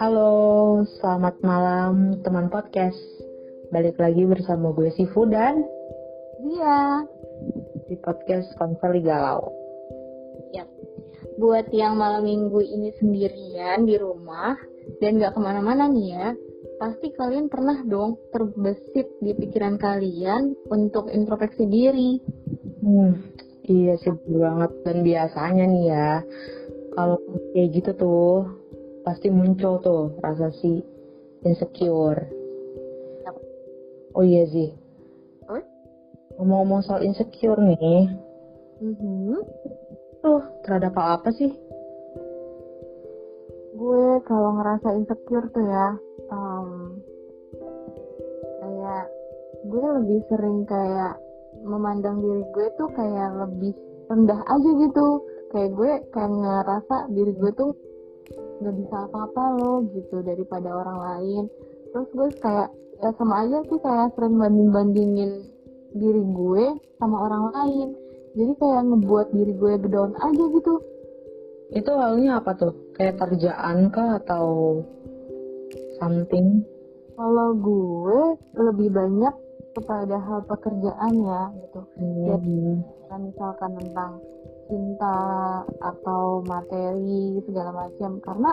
Halo, selamat malam teman podcast. Balik lagi bersama gue Sifu dan Dia. di podcast Konseli Galau. Ya. Buat yang malam minggu ini sendirian di rumah dan gak ke mana-mana nih ya, pasti kalian pernah dong terbesit di pikiran kalian untuk introspeksi diri. Hmm, iya sih bener banget dan biasanya nih ya, kalau kayak gitu tuh pasti muncul tuh rasa si insecure. Oh iya sih. Apa? Ngomong-ngomong soal insecure nih, Mhm. tuh terhadap apa sih? Gue kalau ngerasa insecure tuh ya, em, kayak gue lebih sering kayak memandang diri gue tuh kayak lebih rendah aja gitu. Kayak gue kayak ngerasa diri gue tuh nggak bisa apa-apa loh gitu daripada orang lain. Terus gue kayak ya sama aja sih kayak sering banding-bandingin diri gue sama orang lain. Jadi kayak ngebuat diri gue down aja gitu. Itu awalnya apa tuh? Kayak kerjaan kah atau something? Kalau gue lebih banyak kepada hal pekerjaan ya gitu. Hmm. Kan misalkan tentang cinta atau materi segala macam. Karena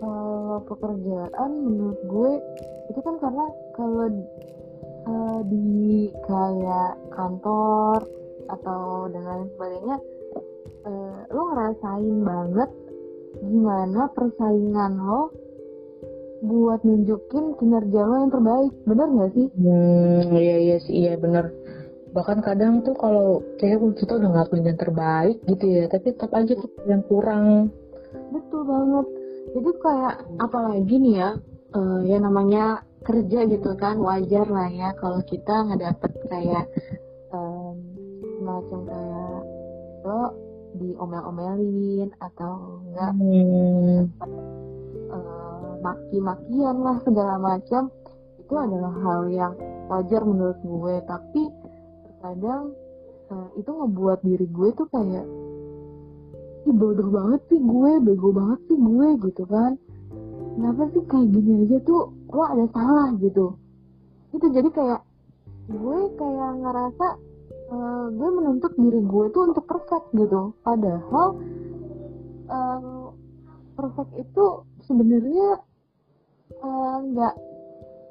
kalau pekerjaan menurut gue itu kan karena kalau eh, di kayak kantor atau dan lain sebagainya eh, lo ngerasain banget gimana persaingan lo buat nunjukin kinerja lo yang terbaik bener nggak sih Hmm, iya iya sih iya bener. Bahkan kadang tuh kalau kayak kita udah ngelakuin yang terbaik gitu ya, tapi tetap aja tuh yang kurang. betul banget jadi kayak apalagi nih ya eh, ya namanya kerja gitu kan wajar lah ya kalau kita ngedapet kayak em, semacam kayak lo diomel-omelin atau enggak Hmm, eh, maki-makian lah segala macam itu adalah hal yang wajar menurut gue. Tapi terkadang eh, itu ngebuat diri gue tuh kayak Ih, bodoh banget sih gue bego banget sih gue gitu kan. Kenapa sih kayak gini aja tuh lo ada salah gitu? Itu jadi kayak gue kayak ngerasa eh, gue menuntut diri gue tuh untuk perfect gitu. Padahal eh, perfect itu sebenarnya eh, nggak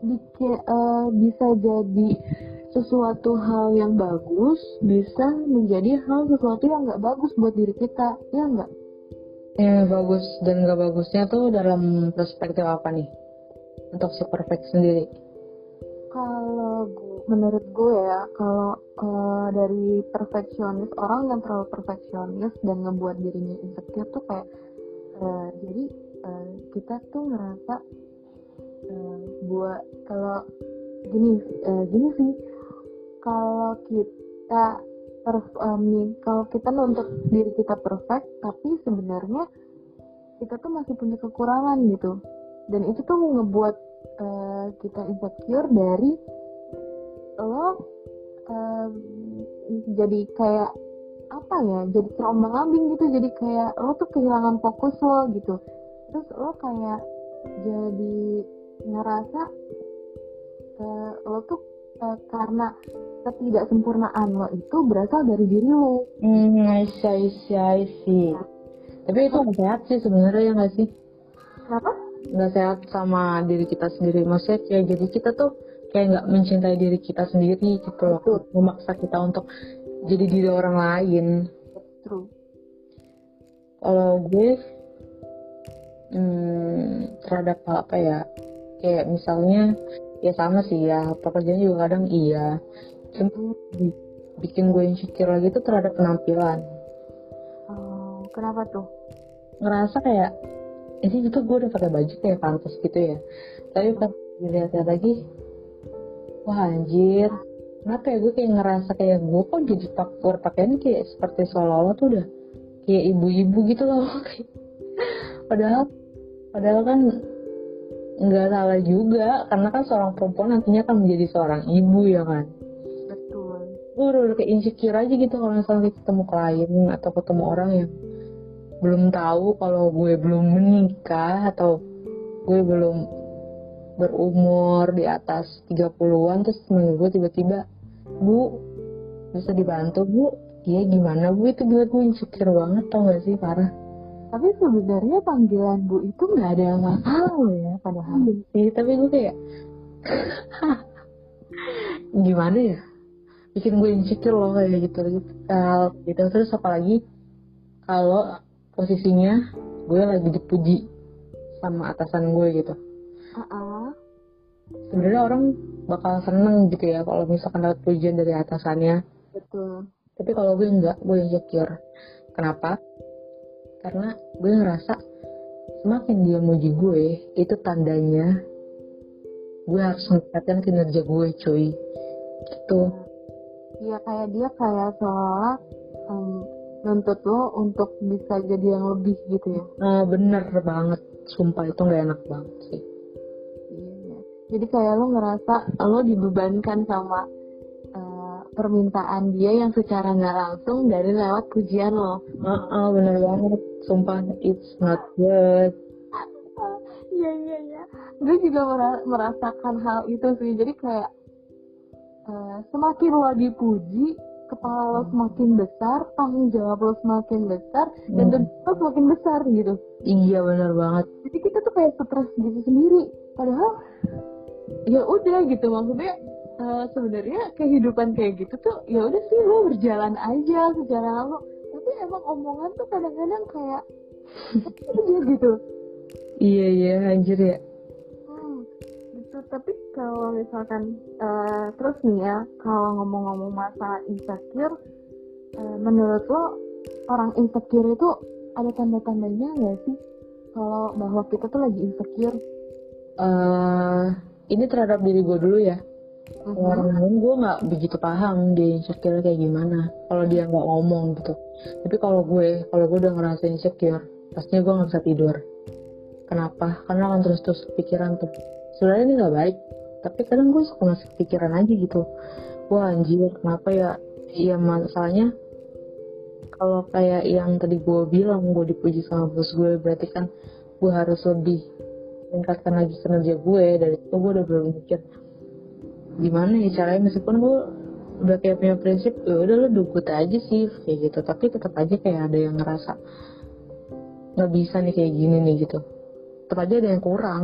dike- eh, bisa jadi sesuatu hal yang bagus bisa menjadi hal sesuatu yang nggak bagus buat diri kita ya nggak yang bagus dan gak bagusnya tuh dalam perspektif apa nih? Untuk si perfect sendiri. kalau gue, menurut gue ya kalau eh, dari perfeksionis orang yang terlalu perfeksionis dan ngebuat dirinya insecure tuh kayak eh, jadi eh, kita tuh ngerasa eh, buat kalau gini eh, gini sih. Kalau kita perf- eh, nih, kalau kita nuntut diri kita perfect tapi sebenarnya kita tuh masih punya kekurangan gitu. Dan itu tuh ngebuat eh, kita insecure dari lo em, jadi kayak apa ya jadi terombang ambing gitu. Jadi kayak lo tuh kehilangan fokus lo gitu. Terus lo kayak jadi ngerasa eh, lo tuh eh, karena ketidaksempurnaan lo itu berasal dari diri lo Hmm, I see, I see, I see. Tapi itu gak sehat sih sebenarnya ya gak sih? kenapa Gak sehat sama diri kita sendiri. Maksudnya kayak jadi kita tuh kayak nggak mencintai diri kita sendiri gitu loh. Betul. Memaksa kita untuk jadi diri orang lain. true Kalau gue hmm, terhadap apa ya? Kayak misalnya ya sama sih ya pekerjaan juga kadang iya. Bi- bikin gue insecure lagi tuh terhadap penampilan. Oh, kenapa tuh? Ngerasa kayak ini itu gue udah pakai baju kayak pantas gitu ya. Tapi pas dilihat lagi wah anjir. Kenapa ya? Gue kayak ngerasa kayak gue kok jadi pak pakaian kayak seperti seolah-olah tuh udah kayak ibu-ibu gitu loh. Padahal padahal kan nggak salah juga karena kan seorang perempuan nantinya akan menjadi seorang ibu ya kan? Betul. Gue udah, udah kayak insecure aja gitu kalau misalnya ketemu klien atau ketemu orang yang belum tahu kalau gue belum menikah atau gue belum berumur di atas 30-an terus manggil gue tiba-tiba bu bisa dibantu bu? Iya gimana bu? Itu buat gue insecure banget tau gak sih? Parah tapi sebenarnya panggilan bu itu nggak ada yang masalah ya padahal. Sih tapi gue kayak gimana ya? Bikin gue insecure loh kayak gitu gitu gitu. Terus apalagi kalau posisinya gue lagi dipuji sama atasan gue gitu. Uh-uh. sebenarnya orang bakal seneng gitu ya kalau misalkan dapat pujian dari atasannya. Betul. Tapi kalau gue enggak gue insecure. Kenapa karena gue ngerasa semakin dia muji gue itu tandanya gue harus meningkatkan kinerja gue cuy. Gitu. Iya kayak dia kayak seolah um, nuntut lo untuk bisa jadi yang lebih gitu ya. Nah bener banget. Sumpah itu nggak enak banget sih. Iya. Jadi kayak lo ngerasa lo dibebankan sama permintaan dia yang secara nggak langsung dari lewat pujian lo. Ah uh, bener banget. Sumpah it's not good. Iya iya iya. Gue juga merasakan hal itu sih. Jadi kayak uh, semakin lo dipuji kepala lo semakin besar tanggung jawab lo semakin besar hmm. dan tujuan lo semakin besar gitu. Iya benar banget. Jadi kita tuh kayak stres gitu sendiri. Padahal ya udah gitu. Maksudnya uh, sebenarnya kehidupan kayak gitu tuh ya udah sih lo berjalan aja secara lo tapi emang omongan tuh kadang-kadang kayak aja gitu. Iya iya anjir ya. Tapi kalau misalkan uh, terus nih ya kalau ngomong-ngomong masalah insecure uh, menurut lo orang insecure itu ada tanda-tandanya nggak sih? Kalau bahwa kita tuh lagi insecure. Uh, ini terhadap diri gue dulu ya orang lain gue nggak begitu paham dia insecure kayak gimana. Kalau dia nggak ngomong gitu. Tapi kalau gue kalau gue udah ngerasa insecure pastinya gue nggak bisa tidur. Kenapa? Karena akan terus terus pikiran tuh. Sebenarnya ini nggak baik tapi kadang gue suka masih pikiran aja gitu. Wah anjir kenapa ya? Iya masalahnya kalau kayak yang tadi gue bilang gue dipuji sama bos gue berarti kan gue harus lebih meningkatkan lagi kinerja gue dari itu gue udah belum mikir gimana ya caranya? Meskipun gue udah kayak punya prinsip ya udah lo dugut aja sih kayak gitu. Tapi tetap aja kayak ada yang ngerasa nggak bisa nih kayak gini nih gitu. Tetap aja ada yang kurang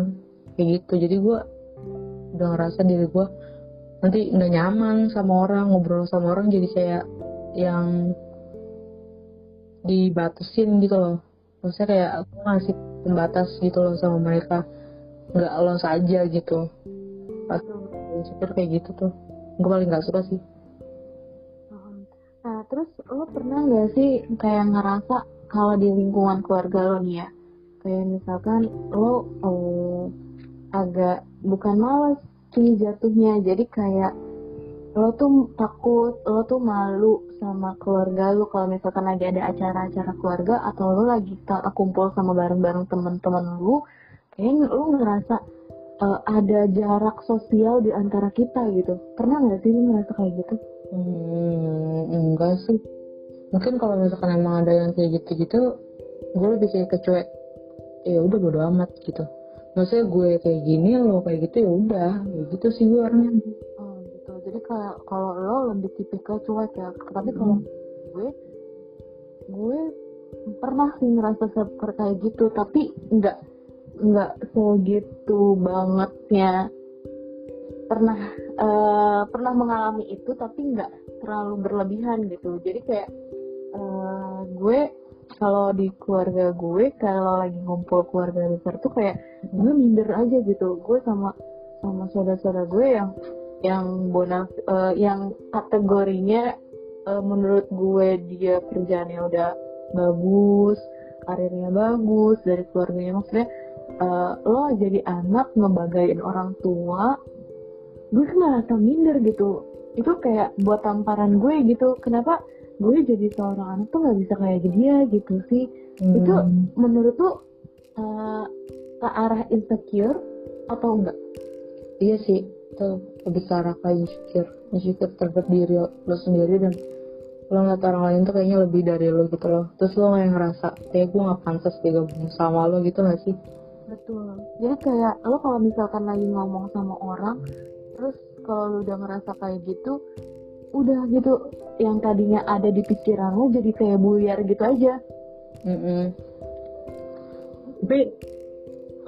kayak gitu. Jadi gue udah ngerasa diri gue nanti nggak nyaman sama orang ngobrol sama orang jadi kayak yang dibatasin gitu loh. Maksudnya kayak aku ngasih pembatas gitu loh sama mereka. Nggak lo saja gitu. Pas insecure kayak gitu tuh. Gue paling nggak suka sih. Nah terus lo pernah nggak sih kayak ngerasa kalau di lingkungan keluarga lo nih ya kayak misalkan lo oh, agak bukan malas sih jatuhnya. Jadi kayak lo tuh takut lo tuh malu sama keluarga lo kalau misalkan lagi ada acara-acara keluarga atau lo lagi kumpul sama bareng-bareng temen-temen lo kayaknya lo ngerasa uh, ada jarak sosial di antara kita gitu. Pernah nggak sih lo ngerasa kayak gitu? Hmm, enggak sih. Mungkin kalau misalkan emang ada yang kayak gitu-gitu gue lebih kayak kecuek. Ya udah bodo amat gitu. Maksudnya gue kayak gini lo kayak gitu ya udah. Kayak gitu sih gue orangnya. Oh gitu. Jadi kayak kalau lo lebih tipikal cuek ya. Tapi kalau hmm. gue gue pernah sih ngerasa seperti kayak gitu. Tapi nggak nggak segitu bangetnya. Pernah uh, pernah mengalami itu tapi nggak terlalu berlebihan gitu. Jadi kayak uh, gue kalau di keluarga gue kalau lagi ngumpul keluarga besar tuh kayak gue minder aja gitu. Gue sama sama saudara-saudara gue yang yang bonaf uh, yang kategorinya uh, menurut gue dia kerjaannya udah bagus karirnya bagus dari keluarganya maksudnya uh, lo jadi anak ngebagain orang tua gue ngerasa minder gitu. Itu kayak buat tamparan gue gitu. Kenapa gue jadi seorang anak tuh nggak bisa kayak dia gitu sih? Hmm. itu menurut tuh uh, ke arah insecure atau enggak? Iya sih itu lebih ke arah kayak insecure. Insecure terhadap diri lo sendiri dan lo ngeliat orang lain tuh kayaknya lebih dari lo gitu loh. Terus lo kayak ngerasa kayak gue gak pantas digabung sama lo gitu gak sih betul. Jadi kayak lo kalau misalkan lagi ngomong sama orang terus kalau lo udah ngerasa kayak gitu udah gitu yang tadinya ada di pikiran lo jadi kayak buyar gitu aja. Mm -mm. tapi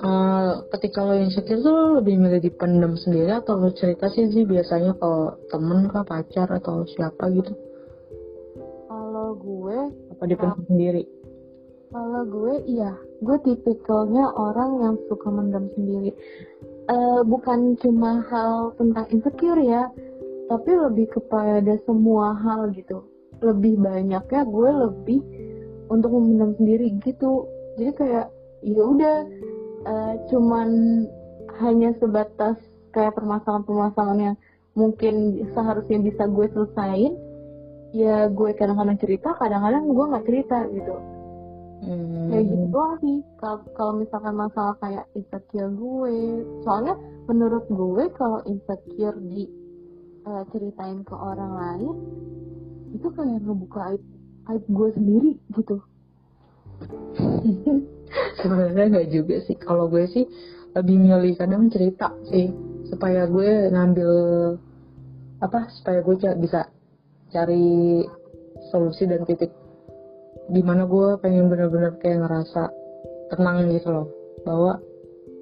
uh, ketika lo insecure tuh lo lebih milih dipendam sendiri atau lo cerita sih sih biasanya ke temen kah pacar atau siapa gitu? Kalau gue apa dipendam sendiri? kalau gue iya gue tipikalnya orang yang suka mendam sendiri. Uh, bukan cuma hal tentang insecure ya tapi lebih kepada semua hal gitu. Lebih banyaknya gue lebih untuk memendam sendiri gitu. Jadi kayak ya udah uh, cuman hanya sebatas kayak permasalahan-permasalahan yang mungkin seharusnya bisa gue selesain ya gue kadang-kadang cerita kadang-kadang gue nggak cerita gitu hmm. kayak gitu doang sih. Kalau misalkan masalah kayak insecure gue. Soalnya menurut gue kalau insecure di uh, ceritain ke orang lain itu kayak ngebuka aib aib gue sendiri gitu. Sebenarnya nggak juga sih. Kalau gue sih lebih milih kadang cerita sih. Supaya gue ngambil apa supaya gue bisa cari solusi dan titik di mana gue pengen bener-bener kayak ngerasa tenang gitu loh. Bahwa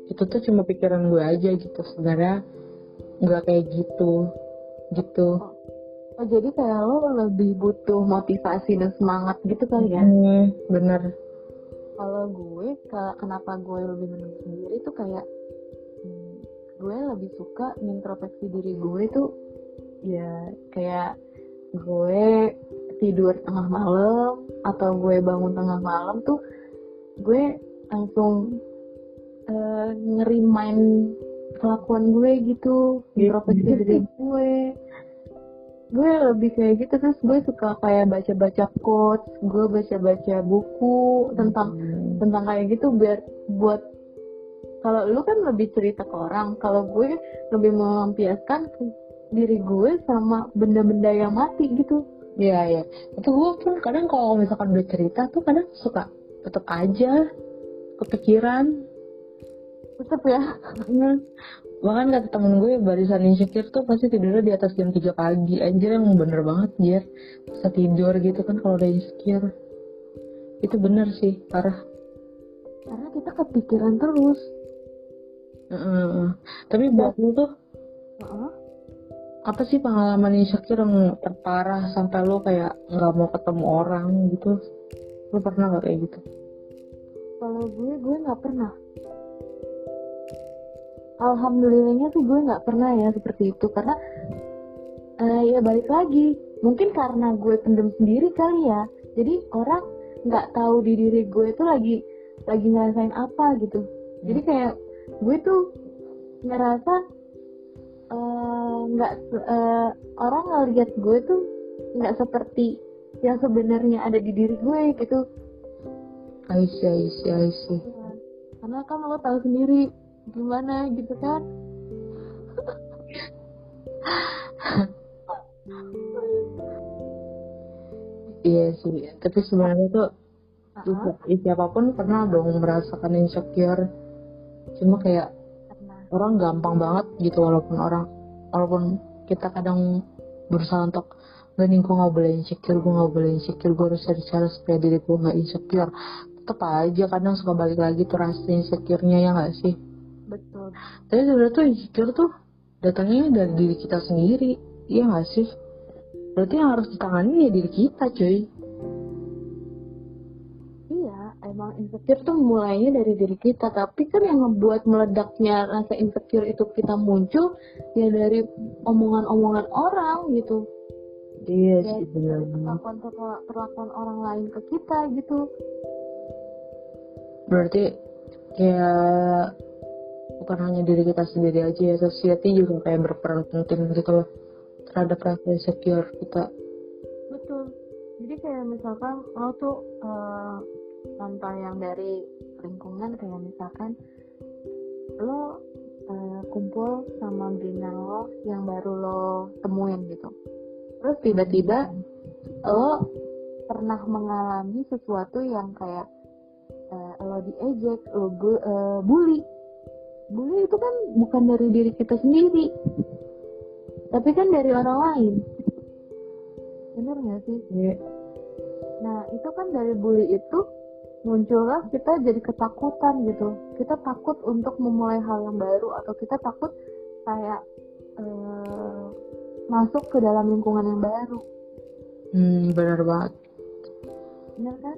itu tuh cuma pikiran gue aja gitu. Sebenarnya nggak kayak gitu. Gitu. Oh, jadi kayak lo lebih butuh motivasi dan semangat gitu kali ya? Hmm, bener. Kalau gue ke, kenapa gue lebih menang sendiri tuh kayak hmm, gue lebih suka introspeksi diri gue tuh ya kayak gue tidur tengah malam atau gue bangun tengah malam tuh gue langsung uh, ngerimain kelakuan gue gitu introspeksi iya. diri gue gue lebih kayak gitu terus gue suka kayak baca-baca quotes gue baca-baca buku tentang hmm. tentang kayak gitu biar buat kalau lu kan lebih cerita ke orang kalau gue lebih melampiaskan diri gue sama benda-benda yang mati gitu Iya ya itu gue pun kadang kalau misalkan udah cerita tuh kadang suka tetap aja kepikiran. Tetap ya? Bahkan kata temen gue barisan insecure tuh pasti tidurnya di atas jam 3 pagi. Anjir emang bener banget jir bisa tidur gitu kan kalau udah insecure. Itu bener sih parah. Karena kita kepikiran terus. Uh, tapi buat lu tuh uh-uh. Apa sih pengalaman insecure yang terparah sampai lo kayak nggak mau ketemu orang gitu? Lo pernah gak kayak gitu? Kalau gue gue nggak pernah. Alhamdulillahnya sih gue nggak pernah ya seperti itu karena uh, ya balik lagi mungkin karena gue pendem sendiri kali ya. Jadi orang nggak tahu di diri gue itu lagi lagi ngerasain apa gitu. Hmm. jadi kayak gue tuh ngerasa eh, nggak uh, uh, orang ngeliat gue tuh nggak seperti yang sebenarnya ada di diri gue gitu. Aisyah Aisyah Aisyah karena kan lo tahu sendiri gimana gitu kan. Iya sih tapi sebenarnya tuh uh-huh. siapa pun pernah dong merasakan insecure. Cuma kayak pernah. orang gampang banget gitu walaupun orang walaupun kita kadang berusaha untuk nih gue gak boleh insecure gue gak boleh insecure gue harus cari cara supaya diri gue gak insecure. Tetap aja kadang suka balik lagi tuh rasa insecure-nya ya gak sih? Betul. Tapi sebenarnya tuh insecure tuh datangnya dari diri kita sendiri iya gak sih? Berarti yang harus ditangani ya diri kita cuy emang insecure tuh mulainya dari diri kita. Tapi kan yang membuat meledaknya rasa insecure itu kita muncul ya dari omongan-omongan orang gitu. Iya sih benar perlakuan perlakuan orang lain ke kita gitu. Berarti kayak bukan hanya diri kita sendiri aja ya society juga kayak berperan penting gitu loh terhadap rasa insecure kita. Betul. Jadi kayak misalkan lo tuh uh, contoh yang dari lingkungan kayak misalkan lo uh, kumpul sama geng lo yang baru lo temuin gitu. Terus tiba-tiba lo pernah mengalami sesuatu yang kayak uh, lo diejek lo bu uh, bully. Bully itu kan bukan dari diri kita sendiri tapi kan dari orang lain. Bener nggak sih? Yeah. nah itu kan dari bully itu muncullah kita jadi ketakutan gitu. Kita takut untuk memulai hal yang baru atau kita takut kayak uh, masuk ke dalam lingkungan yang baru. Hmm benar banget. Benar kan?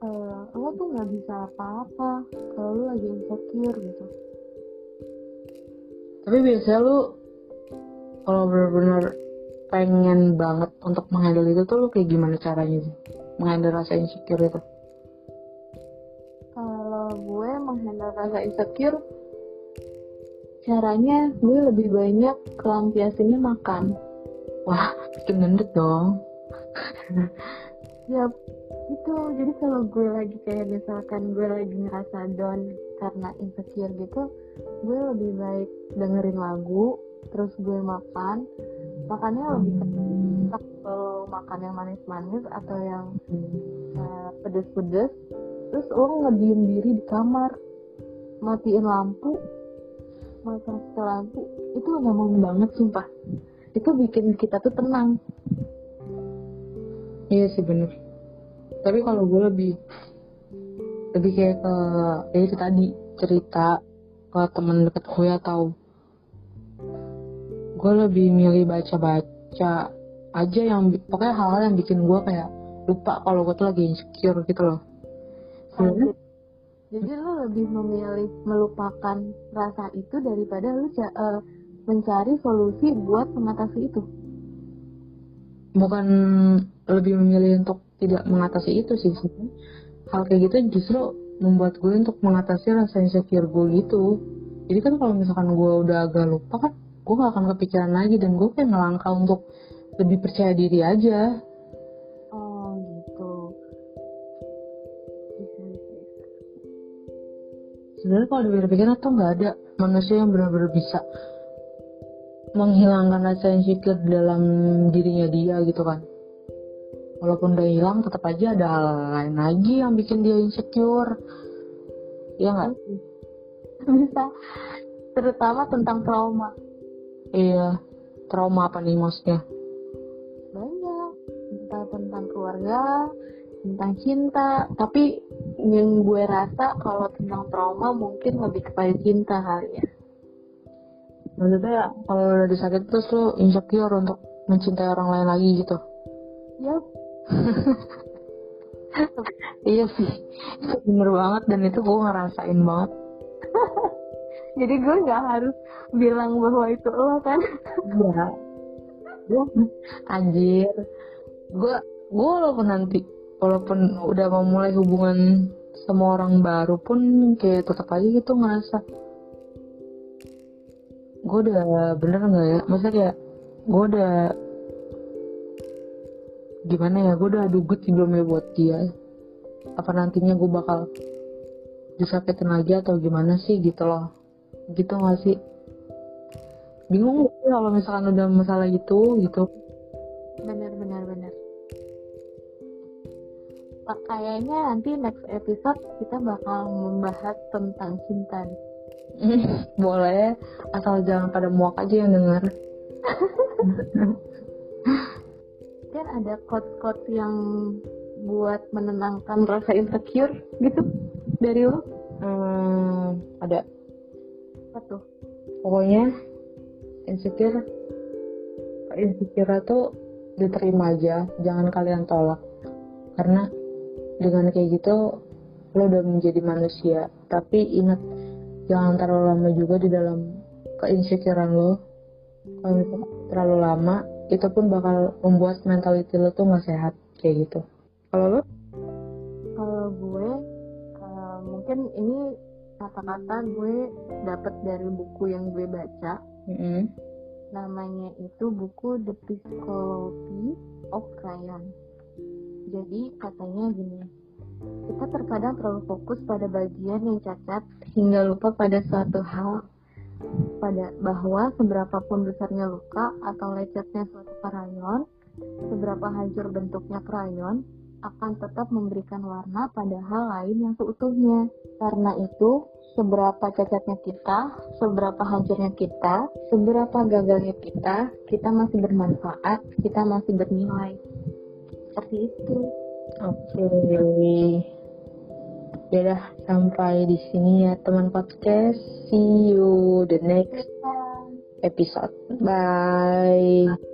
Uh, lo tuh nggak bisa apa-apa kalau lo lagi insecure gitu. Tapi biasanya lu kalau benar-benar pengen banget untuk menghandle itu tuh lu kayak gimana caranya sih menghandle rasa insecure itu? Kalau gue menghandle rasa insecure caranya gue lebih banyak kelampiasinnya makan. Wah bikin gendut dong. Ya itu. Jadi kalau gue lagi kayak misalkan gue lagi ngerasa down karena insecure gitu gue lebih baik dengerin lagu terus gue makan makannya lebih enak. Kalau makan yang manis-manis atau yang uh, pedes-pedes terus lo ngediem diri di kamar matiin lampu matiin lampu itu ngomong banget sumpah. Itu bikin kita tuh tenang. Iya sih bener. Tapi kalau gue lebih lebih kayak ke kayak itu tadi cerita ke temen deket gue atau gue lebih milih baca-baca aja yang pokoknya hal-hal yang bikin gue kayak lupa kalau gue tuh lagi insecure gitu loh. Sebenarnya jadi lo lebih memilih melupakan rasa itu daripada lo uh, mencari solusi buat mengatasi itu? Bukan lebih memilih untuk tidak mengatasi itu sih hal kayak gitu justru membuat gue untuk mengatasi rasa insecure gue gitu. Jadi kan kalau misalkan gue udah agak lupa kan gue gak akan kepikiran lagi dan gue kayak ngelangkah untuk lebih percaya diri aja. Oh gitu. Sebenarnya kalau dipikir-pikir tuh nggak ada manusia yang benar-benar bisa menghilangkan rasa insecure dalam dirinya dia gitu kan. Walaupun udah hilang tetap aja ada hal lain lagi yang bikin dia insecure. Ya nggak? Bisa. Terutama tentang trauma. Iya, trauma apa nih maksudnya? Keluarga, tentang cinta, tapi yang gue rasa kalau tentang trauma mungkin lebih kepada cinta kali ya. Maksudnya kalau udah disakit terus lo insecure untuk mencintai orang lain lagi gitu? Yap. iya sih, itu bener banget dan itu gue ngerasain banget. Jadi gue nggak harus bilang bahwa itu lo kan iya gue anjir gue gue walaupun nanti walaupun udah mau mulai hubungan sama orang baru pun kayak tetap aja gitu ngerasa. Gue udah bener nggak ya? Maksudnya kayak gue udah gimana ya? Gue udah dugut sebelumnya buat dia. Apa nantinya gue bakal disakitin lagi atau gimana sih gitu loh? Gitu gak sih? Bingung kalau misalkan udah masalah gitu gitu. Bener bener bener kayaknya nanti next episode kita bakal membahas tentang cinta. Boleh. Asal jangan pada muak aja yang denger. Kan ada quotes-quotes yang buat menenangkan rasa insecure gitu dari lo. Hmm, ada. Apa tuh? Pokoknya insecure insecure tuh diterima aja. Jangan kalian tolak. Karena dengan kayak gitu lo udah menjadi manusia. Tapi ingat jangan terlalu lama juga di dalam keinsecurean lo. Kalau misalnya terlalu lama itu pun bakal membuat mentality lo tuh nggak sehat kayak gitu. Kalau lo? Kalau gue uh, mungkin ini kata-kata gue dapat dari buku yang gue baca. Mm-hmm. Namanya itu buku The Psychology of Ryan. Jadi katanya gini, kita terkadang terlalu fokus pada bagian yang cacat hingga lupa pada suatu hal pada bahwa seberapa pun besarnya luka atau lecetnya suatu krayon, seberapa hancur bentuknya krayon, akan tetap memberikan warna pada hal lain yang seutuhnya. Karena itu, seberapa cacatnya kita, seberapa hancurnya kita, seberapa gagalnya kita, kita masih bermanfaat, kita masih bernilai. Seperti itu. Oke. Yaudah, sampai di sini ya teman podcast. See you the next episode. Bye.